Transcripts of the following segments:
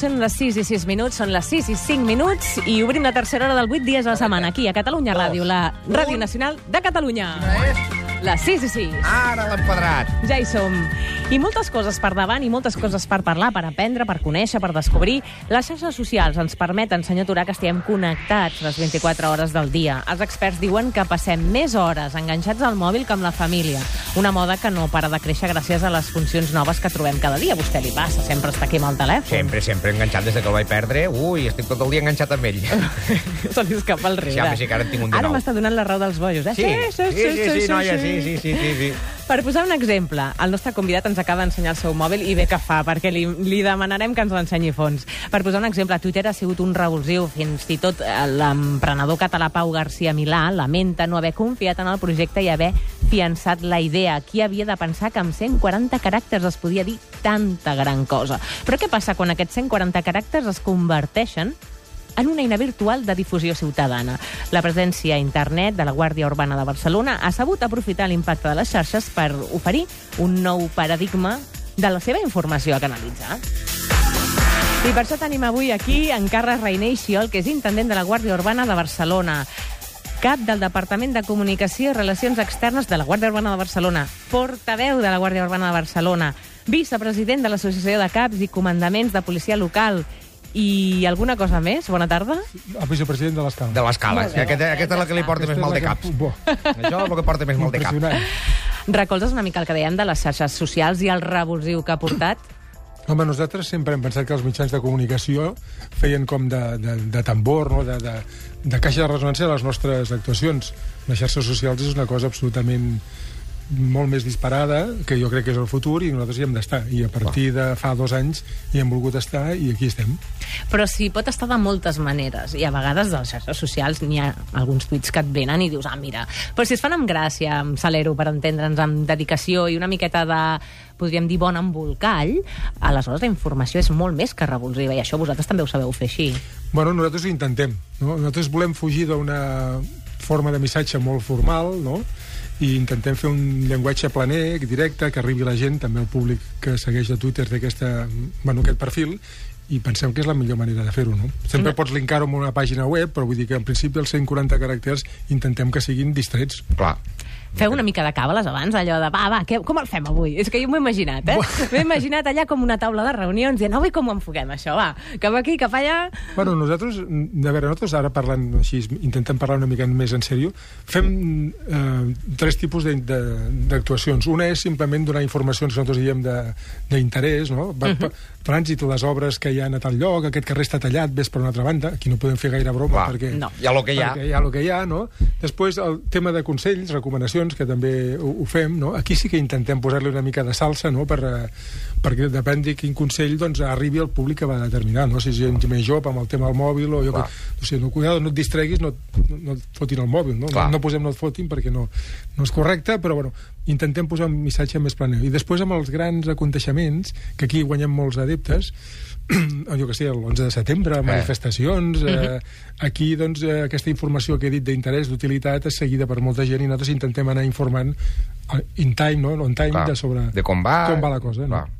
són les 6 i 6 minuts, són les 6 i 5 minuts i obrim la tercera hora del 8 dies a la setmana aquí a Catalunya Ràdio, la Ràdio Nacional de Catalunya. Les 6 i 6. Ara l'ha empedrat. Ja hi som. I moltes coses per davant i moltes coses per parlar, per aprendre, per conèixer, per descobrir. Les xarxes socials ens permeten, senyor Turà, que estiguem connectats les 24 hores del dia. Els experts diuen que passem més hores enganxats al mòbil que amb la família. Una moda que no para de créixer gràcies a les funcions noves que trobem cada dia. A vostè li passa, sempre està aquí amb el telèfon. Sempre, sempre enganxat des de que el vaig perdre. Ui, estic tot el dia enganxat amb ell. Se li escapa el riure. Sí, home, sí que ara en tinc un de Ara m'està donant la raó dels bojos, eh? Sí, sí, sí, sí, noia, sí, sí, sí, sí, sí. Per posar un exemple, el nostre convidat ens acaba d'ensenyar el seu mòbil i bé que fa, perquè li, li demanarem que ens l'ensenyi fons. Per posar un exemple, Twitter ha sigut un revulsiu. Fins i tot eh, l'emprenedor català Pau García Milà lamenta no haver confiat en el projecte i haver fiançat la idea. Qui havia de pensar que amb 140 caràcters es podia dir tanta gran cosa? Però què passa quan aquests 140 caràcters es converteixen en una eina virtual de difusió ciutadana. La presència a internet de la Guàrdia Urbana de Barcelona ha sabut aprofitar l'impacte de les xarxes per oferir un nou paradigma de la seva informació a canalitzar. I per això tenim avui aquí en Carles Reiner Xiol, que és intendent de la Guàrdia Urbana de Barcelona, cap del Departament de Comunicació i Relacions Externes de la Guàrdia Urbana de Barcelona, portaveu de la Guàrdia Urbana de Barcelona, vicepresident de l'Associació de Caps i Comandaments de Policia Local i alguna cosa més? Bona tarda. El vicepresident de l'escala. De l'escala. Bé. Aquesta, aquesta és la que li porta més mal de caps. Bo, Això és el que porta més mal de caps. impressionant. Recolzes una mica el que dèiem de les xarxes socials i el revulsiu que ha portat? Home, nosaltres sempre hem pensat que els mitjans de comunicació feien com de, de, de tambor, no? de, de, de caixa de resonància de les nostres actuacions. Les xarxes socials és una cosa absolutament molt més disparada, que jo crec que és el futur, i nosaltres hi hem d'estar. I a partir de fa dos anys hi hem volgut estar i aquí estem. Però sí, pot estar de moltes maneres. I a vegades de les xarxes socials n'hi ha alguns tuits que et venen i dius, ah, mira... Però si es fan amb gràcia, amb salero, per entendre'ns, amb dedicació i una miqueta de, podríem dir, bon embolcall, aleshores la informació és molt més que revulsiva. I això vosaltres també ho sabeu fer així. Bueno, nosaltres ho intentem. No? Nosaltres volem fugir d'una forma de missatge molt formal, no? I intentem fer un llenguatge planer, directe, que arribi a la gent, també al públic que segueix a Twitter té aquesta, bueno, aquest perfil, i pensem que és la millor manera de fer-ho, no? Sempre pots linkar-ho amb una pàgina web, però vull dir que en principi els 140 caràcters intentem que siguin distrets. Clar. Feu una mica de càbales abans, allò de, va, va, què, com el fem avui? És que jo m'ho he imaginat, eh? M'he imaginat allà com una taula de reunions, dient, avui com ho enfoquem, això, va? Cap aquí, cap allà... Bueno, nosaltres, de veure, nosaltres ara parlant així, intentem parlar una mica més en sèrio, fem eh, tres tipus de- de- d'actuacions. Una és simplement donar informacions que nosaltres diem de- d'interès, no? Va, uh -huh. Trànsit, les obres que hi ha a tal lloc, aquest carrer està tallat, ves per una altra banda, aquí no podem fer gaire broma Clar. perquè... No. Hi ha lo que hi ha. Perquè hi ha el que hi ha, no? Després, el tema de consells, recomanacions, que també ho, ho fem, no? Aquí sí que intentem posar-li una mica de salsa, no?, per, eh, perquè depèn de quin consell doncs, arribi al públic que va determinar, no? Si és gent més jove amb el tema del mòbil o jo Clar. que... O sigui, no, cuidado, no et distreguis, no, no, no et fotin el mòbil, no? Clar. No, no posem no et fotin perquè no, no és correcte, però bueno, intentem posar un missatge més planeu. I després amb els grans aconteixements, que aquí guanyem molts adeptes, jo que sé, l'11 de setembre, manifestacions... Eh, aquí, doncs, eh, aquesta informació que he dit d'interès, d'utilitat, és seguida per molta gent i nosaltres intentem anar informant eh, in time, no? on time, Clar. de sobre De com va. com va la cosa. No? Clar.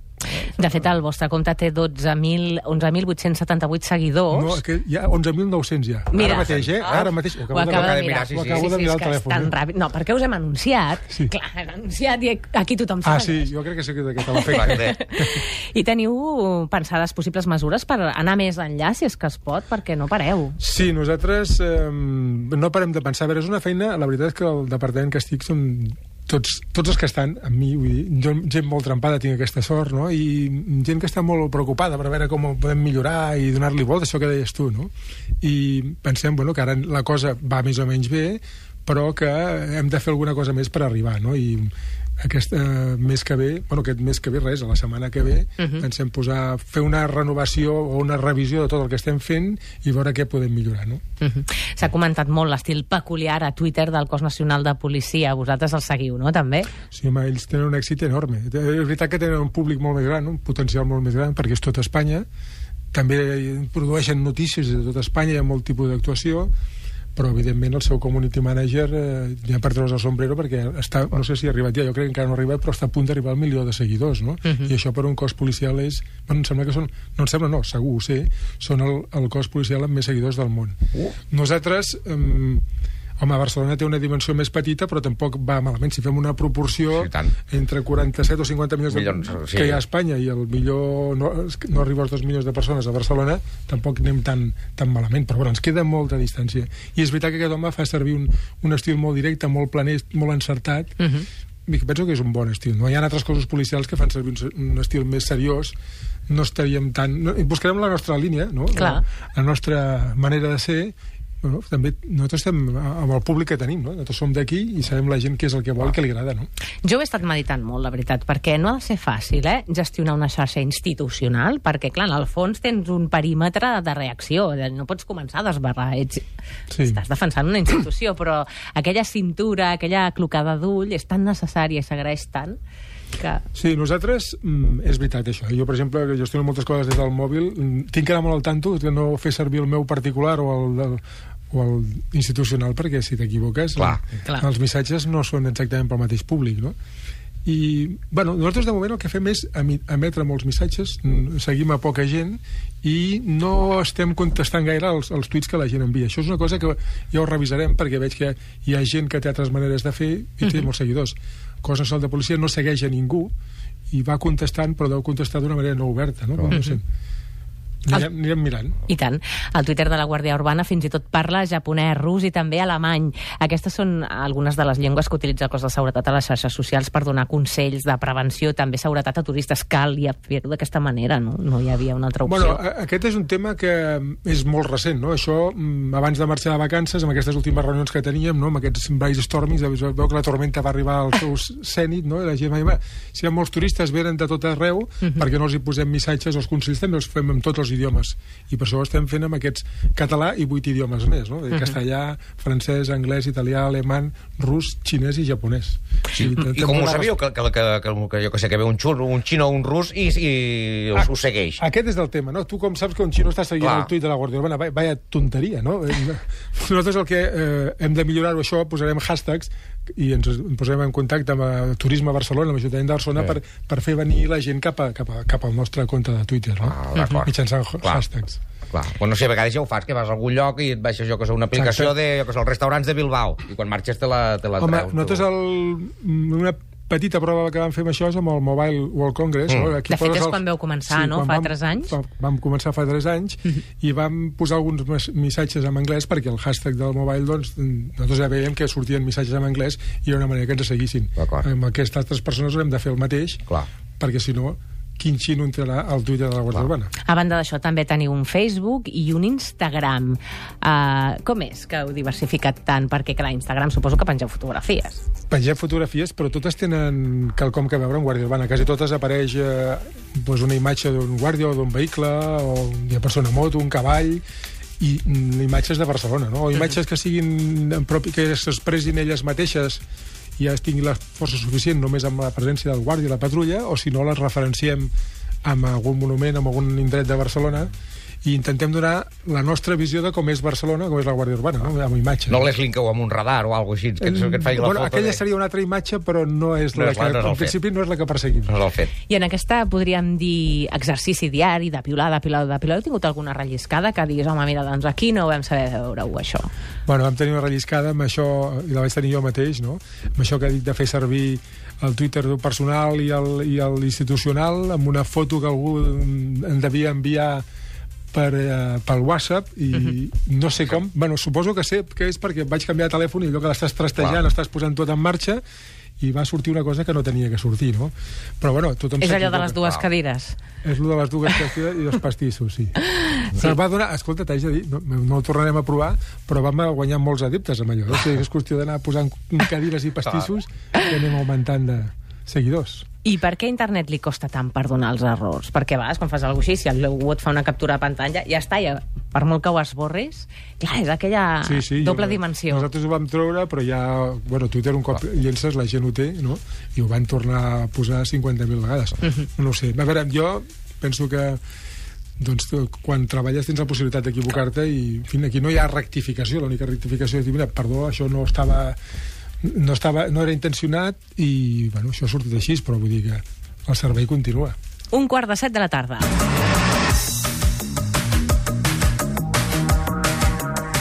De fet, el vostre compte té 12.000 11.878 seguidors. No, que hi ha 11.900 ja. Mira. Ara mateix, eh? Ara mateix. Ho Ho acabo de acaba de mirar, mirar. sí, Ho sí. acabo de mirar que és telèfon. tan eh? ràpid. No, perquè us hem anunciat. Sí. Clar, hem anunciat i aquí tothom Ah, segueix. sí, jo crec que sí que Clar, l'efecte. que- I teniu pensades possibles mesures per anar més enllà, si és que es pot, perquè no pareu. Sí, nosaltres eh, no parem de pensar. A veure, és una feina, la veritat és que el departament que estic són tots, tots els que estan amb mi, vull dir, gent molt trempada tinc aquesta sort, no? I gent que està molt preocupada per veure com ho podem millorar i donar-li volta, això que deies tu, no? I pensem, bueno, que ara la cosa va més o menys bé, però que hem de fer alguna cosa més per arribar, no? I aquest eh, mes que ve, bueno, aquest mes que ve res, a la setmana que ve, uh -huh. pensem posar, fer una renovació o una revisió de tot el que estem fent i veure què podem millorar, no? Mhm. S'ha comentat molt l'estil peculiar a Twitter del Cos Nacional de Policia. Vosaltres el seguiu, no, també? Sí, home, ells tenen un èxit enorme. És veritat que tenen un públic molt més gran, un potencial molt més gran, perquè és tot Espanya. També produeixen notícies de tot Espanya, hi ha molt tipus d'actuació, però evidentment el seu community manager eh, ja per treure's el sombrero perquè està, no sé si ha arribat ja, jo crec que encara no ha arribat però està a punt d'arribar al milió de seguidors no? Mhm. i això per un cos policial és bueno, em sembla que són, no em sembla no, segur ho sé, són el, el cos policial amb més seguidors del món Uh. nosaltres eh, Home, Barcelona té una dimensió més petita, però tampoc va malament. Si fem una proporció Sí, tant. entre 47 o 50 milions, Milions, de, sí. que hi ha a Espanya i el millor no, no arriba als 2 milions de persones a Barcelona, tampoc anem tan, tan malament. Però bueno, ens queda molta distància. I és veritat que aquest home fa servir un, un estil molt directe, molt planer, molt encertat, Uh -huh. i que penso que és un bon estil. No? Hi ha altres cossos policials que fan servir un, un estil més seriós, no estaríem tan... No, buscarem la nostra línia, no? Clar. La, la nostra manera de ser, bueno, també nosaltres estem amb el públic que tenim, no? Nosaltres som d'aquí i sabem la gent què és el que vol i què li agrada, no? Jo he estat meditant molt, la veritat, perquè no ha de ser fàcil, eh?, gestionar una xarxa institucional, perquè, clar, en el fons tens un perímetre de reacció, no pots començar a desbarrar, ets... Sí. Estàs defensant una institució, però aquella cintura, aquella clocada d'ull és tan necessària i s'agraeix tant que... Sí, nosaltres, mm, és veritat això. Jo, per exemple, que gestiono moltes coses des del mòbil, mm, tinc que anar molt al tanto de no fer servir el meu particular o el, del, o el institucional, perquè si t'equivoques, Clar. Clar. els missatges no són exactament pel mateix públic, no? I, bueno, nosaltres de moment el que fem és emetre molts missatges, seguim a poca gent i no estem contestant gaire als, als tuits que la gent envia. Això és una cosa que ja ho revisarem perquè veig que hi ha gent que té altres maneres de fer i té molts seguidors. Cos Nacional de Policia no segueix a ningú i va contestant, però deu contestar d'una manera no oberta, no? Com no sé. Anirem, anirem mirant. I tant. El Twitter de la Guàrdia Urbana fins i tot parla japonès, rus i també alemany. Aquestes són algunes de les llengües que utilitza el cos de seguretat a les xarxes socials per donar consells de prevenció, també seguretat a turistes. Cal i fer-ho d'aquesta manera, no? No hi havia una altra opció. Bueno, aquest és un tema que és molt recent, no? Això, mm, abans de marxar de vacances, amb aquestes últimes reunions que teníem, no? amb aquests brainstormings, veu que la tormenta va arribar al seu cènit, no? I la gent va dir, "Va, si hi ha molts turistes, venen de tot arreu, perquè no els hi posem missatges, els consells també els fem amb tots els idiomes. I per això ho estem fent amb aquests català i vuit idiomes més, no? De castellà, francès, anglès, italià, alemany, rus, xinès i japonès. Sí. I I com ho sabíeu? Que, que, que, que, que jo que sé, que ve un xurro, un xino o un rus i, i us, us segueix. Aquest és el tema, no? Tu com saps que un xino està seguint Clar. el tuit de la Guàrdia Urbana? Vaya, vaya tonteria, no? Eh, Nosaltres el que eh, hem de millorar-ho això, posarem hashtags i ens posarem en contacte amb eh, Turisme Barcelona, amb l'Ajuntament de Barcelona, Sí. per, per fer venir la gent cap, a, cap, a, cap al nostre compte de Twitter, no? Ah. Mitjançant ha- Clar. hashtags. Clar. Bueno, no sé, a vegades ja ho fas, que vas a algun lloc i et baixes jo que sé, una aplicació Exacte. de jo que sé, els restaurants de Bilbao i quan marxes te la, te la Home, treus. nosaltres el, una petita prova que vam fer amb això és amb el Mobile World Congress. Mm. No? Aquí De fet, és els- quan vau començar, no? quan Fa vam- tres anys? Fa, vam començar fa 3 anys i vam posar alguns missatges en anglès perquè el hashtag del mobile, doncs, nosaltres ja veiem que sortien missatges en anglès i era una manera que ens seguissin. Amb aquestes altres persones hem de fer el mateix Clar. perquè si no, quin xino entrarà al Twitter de la Guàrdia. Urbana? A banda d'això, també teniu un Facebook i un Instagram. Uh, com és que heu diversificat tant? Perquè, clar, Instagram suposo que pengeu fotografies. Pengem fotografies, però totes tenen quelcom que veure amb Guàrdia Urbana. Quasi totes apareix eh, doncs una imatge d'un guàrdia o d'un vehicle, o una persona moto, un cavall, i mm, imatges de Barcelona, no? O imatges que siguin en propi, que s'expressin elles mateixes ja es tingui la força suficient només amb la presència del guàrdia i la patrulla, o si no les referenciem amb algun monument, amb algun indret de Barcelona, i intentem donar la nostra visió de com és Barcelona, com és la Guàrdia Urbana, no? amb imatges. No les linkeu amb un radar o alguna així, que, que et faci la bueno, foto. aquella de... seria una altra imatge, però no és No la és que, no és en principi no és la que perseguim. No és el fet. I en aquesta podríem dir exercici diari, de piular, de piular, de piular. Heu tingut alguna relliscada que diguis, home, mira, doncs aquí no ho vam saber veure-ho, això. Bueno, vam tenir una relliscada amb això, i la vaig tenir jo mateix, no? amb això que ha dit de fer servir el Twitter del personal i el- i l'institucional, amb una foto que algú em devia enviar per, eh, pel WhatsApp i no sé com, bueno, suposo que sé que és perquè vaig canviar de telèfon i allò que l'estàs trastejant, Clar. estàs posant tot en marxa i va sortir una cosa que no tenia que sortir, no? Però bueno, tothom És allò de les dues cadires. És el de les dues castilles i els pastissos, sí. sí. Ens va donar, escolta, t'haig de dir, no, no ho tornarem a provar, però vam guanyar molts adeptes amb allò. O sigui, és qüestió d'anar posant cadires i pastissos i anem augmentant de seguidors. I per què a internet li costa tant perdonar els errors? Perquè a vegades, quan fas alguna cosa així, si algú et fa una captura de pantalla, ja està, ja, per molt que ho esborris, clar, és aquella Sí, sí, doble jo- dimensió. Nosaltres ho vam treure, però ja... Bueno, Twitter un cop llences, la gent ho té, no? I ho van tornar a posar 50.000 vegades. No ho sé. A veure, jo penso que doncs tu, quan treballes tens la possibilitat d'equivocar-te i en fi, aquí no hi ha rectificació, l'única rectificació és dir, mira, perdó, això no estava no, estava, no era intencionat i bueno, això ha sortit així, però vull dir que el servei continua. Un quart de set de la tarda.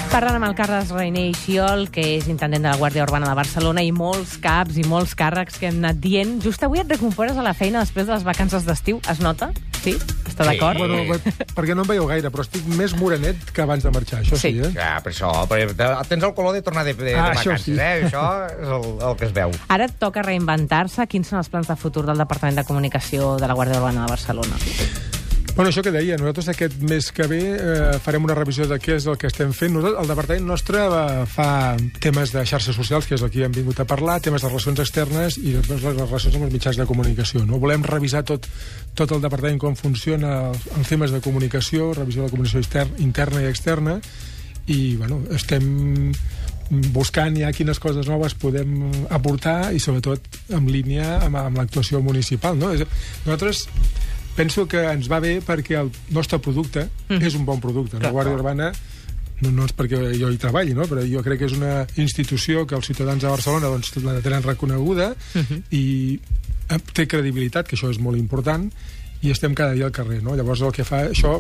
Parlant amb el Carles Reiner i Xiol, que és intendent de la Guàrdia Urbana de Barcelona, i molts caps i molts càrrecs que hem anat dient. Just avui et recompores a la feina després de les vacances d'estiu. Es nota? Sí? Està Sí. d'acord? Bueno, bé, perquè no em veieu gaire, però estic més morenet que abans de marxar, això sí, Sí. eh? Ja, per això, perquè te- tens el color de tornar de, de, Ah, de això vacances, sí. eh? Això és el, el que es veu. Ara et toca reinventar-se. Quins són els plans de futur del Departament de Comunicació de la Guàrdia Urbana de Barcelona? Bueno, això que deia, nosaltres aquest mes que ve eh, farem una revisió de què és el que estem fent. Nosaltres, el departament nostre eh, fa temes de xarxes socials, que és el que hem vingut a parlar, temes de relacions externes i després les relacions amb els mitjans de comunicació. No? Volem revisar tot, tot el departament com funciona els, temes de comunicació, revisió de la comunicació exter- interna i externa, i bueno, estem buscant ja quines coses noves podem aportar i sobretot en línia amb, amb l'actuació municipal. No? Nosaltres penso que ens va bé perquè el nostre producte mm. és un bon producte. La Clar. Guàrdia Urbana no, no és perquè jo hi treballi, no? però jo crec que és una institució que els ciutadans de Barcelona doncs, la tenen reconeguda uh -huh. i eh, té credibilitat, que això és molt important, i estem cada dia al carrer, no? Llavors el que fa això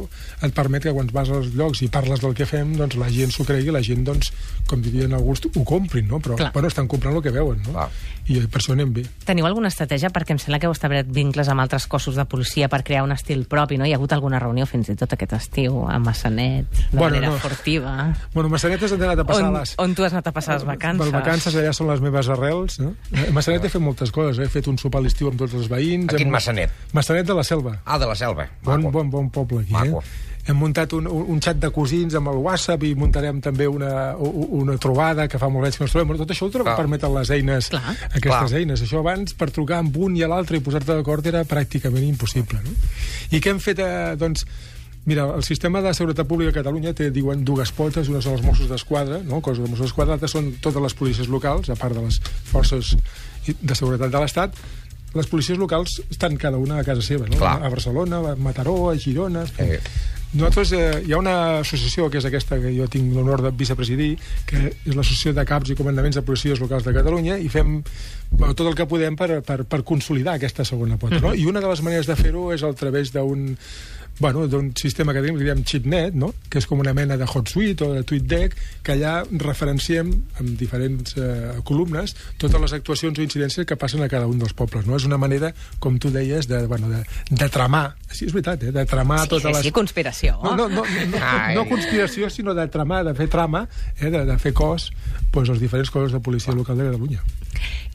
et permet que quan vas als llocs i parles del que fem, doncs la gent s'ho cregui, la gent, doncs, com dirien alguns, ho comprin, no? Però, Clar. bueno, estan comprant el que veuen, no? Clar. I per això anem bé. Teniu alguna estratègia? Perquè em sembla que heu establert vincles amb altres cossos de policia per crear un estil propi, no? Hi ha hagut alguna reunió fins i tot aquest estiu a Massanet, de Bueno, manera no. furtiva. Bueno, Massanetes han anat a passar On, les... on tu has anat a passar les vacances? Les vacances allà són les meves arrels. No? A Massanet he fet moltes coses. eh? He fet un sopar a l'estiu amb tots els veïns. A quin Hem- Massanet? Massanet de la Selva. Ah, de la selva. Bon, Maco. bon, bon poble aquí, Maco. eh? Hem muntat un, un, xat de cosins amb el WhatsApp i muntarem també una, una trobada que fa molt anys que no ens trobem. Tot això ho Clar. permeten les eines, Clar. aquestes Clar. eines. Això abans, per trucar amb un i a l'altre i posar-te d'acord, era pràcticament impossible. No? I què hem fet? Eh, doncs, Mira, el sistema de seguretat pública a Catalunya té, diuen, dues potes. Una són els Mossos d'Esquadra, no? cos de Mossos d'Esquadra, l'altra són totes les policies locals, a part de les forces de seguretat de l'Estat. Les policies locals estan cada una a casa seva, no? Clar. A Barcelona, a Mataró, a Girona... Eh. Nosaltres, eh, hi ha una associació, que és aquesta que jo tinc l'honor de vicepresidir, que és l'Associació de Caps i Comandaments de Policies Locals de Catalunya, i fem bueno, tot el que podem per, per, per consolidar aquesta segona pota. No? I una de les maneres de fer-ho és a través d'un bueno, d'un sistema que tenim, que diem ChipNet, no? que és com una mena de HotSuite o de TweetDeck, que allà referenciem amb diferents eh, columnes totes les actuacions o incidències que passen a cada un dels pobles. No? És una manera, com tu deies, de, bueno, de, de tramar, sí, és veritat, eh? de tramar Sí, totes sí, les... sí, conspiració. No, no, no, no, Ai. no conspiració, sinó de tramar, de fer trama, eh, de, de fer cos, doncs, els diferents cossos de policia local de Catalunya.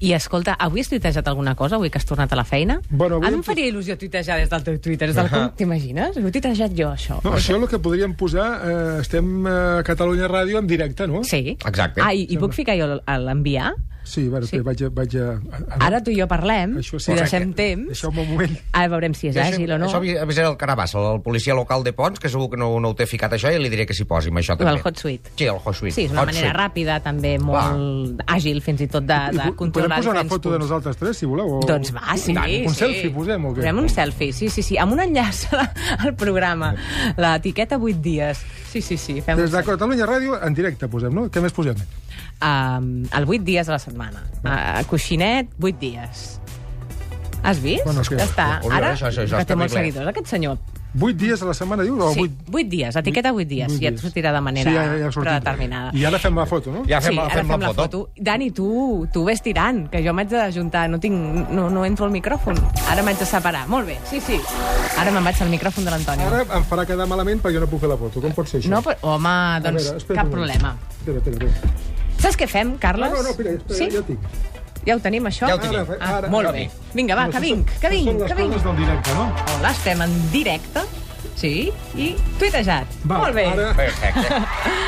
I escolta, avui has tuitejat alguna cosa, avui que has tornat a la feina? Bueno, avui a mi em faria il·lusió tuitejar des del teu Twitter, des del uh T'imagines? Ho he tuitejat jo, això. No, això és el que podríem posar, eh, estem a Catalunya Ràdio en directe, no? Sí. Exacte. Ah, i, i puc ficar jo l'enviar? Sí, bueno, Sí. vaig a... Vaig a, a Ara tu i jo parlem, Això sí. si deixem Correcte. temps, Deixeu-me un moment. ara veurem si és àgil o no. Això avi- avisaré el Carabassa, el policia local de Pons, que segur que no, no ho té ficat això, i li diré que s'hi posi amb això també. el hot suite. Sí, el hot suite. Sí, és una Hot manera suite. ràpida, també molt àgil, fins i tot de, de Podem controlar posar una foto de punts. nosaltres tres, si voleu? O... Doncs va, sí. Un sí. selfie posem, o què? Posem un selfie, sí, sí, sí. Amb un enllaç al programa. L'etiqueta 8 dies. Sí, sí, sí. Fem Des de. Catalunya Ràdio, en directe posem, no? Què més posem? um, el 8 dies a la setmana. Uh, coixinet, 8 dies. Has vist? Bueno, sí. ja està. Ara, això- això- això que és té molts seguidors, aquest senyor. 8 dies a la setmana, dius? O Sí, 8... 8 dies, etiqueta 8 dies. Vuit Ja et dies. sortirà de manera sí, ja, ja predeterminada. I ara fem la foto, no? Ja fem, sí, la- ara fem, fem la foto. Dani, tu, tu ves tirant, que jo m'haig d'ajuntar, no, tinc, no, no entro al micròfon. Ara m'haig de separar. Molt bé, sí, sí. Ara me'n vaig al micròfon de l'Antònia. Ara em farà quedar malament perquè no puc fer la foto. Com pot ser això? No, però, home, doncs veure, espera cap problema. Espera, espera, espera. Saps què fem, Carles? No, no, no, espera, espera, sí? ja tinc. Ja ho tenim, això? Ja ho tenim. Ara, Ah, ara, molt ara. bé. Vinga, va, No, que vinc, són- que vinc, són les que vinc. del directe, no? Hola, estem en directe, sí, i tuitejat. Va, molt bé. Ara... Perfecte.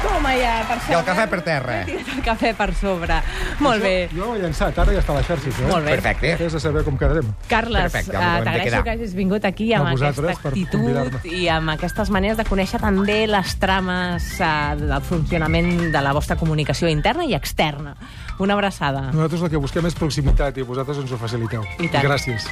Toma ja, per sobre. I el cafè per terra. He tirat el cafè per sobre. Molt bé. Jo, jo ho he llançat, ara ja està a la xarxa, eh? Molt bé. Perfecte. Has de saber com quedarem. Carles, de t'agraeixo que hagis vingut aquí amb aquesta actitud i amb aquestes maneres de conèixer també les trames eh, del funcionament de la vostra comunicació interna i externa. Una abraçada. Nosaltres el que busquem és proximitat i vosaltres ens ho faciliteu. I tant. Gràcies.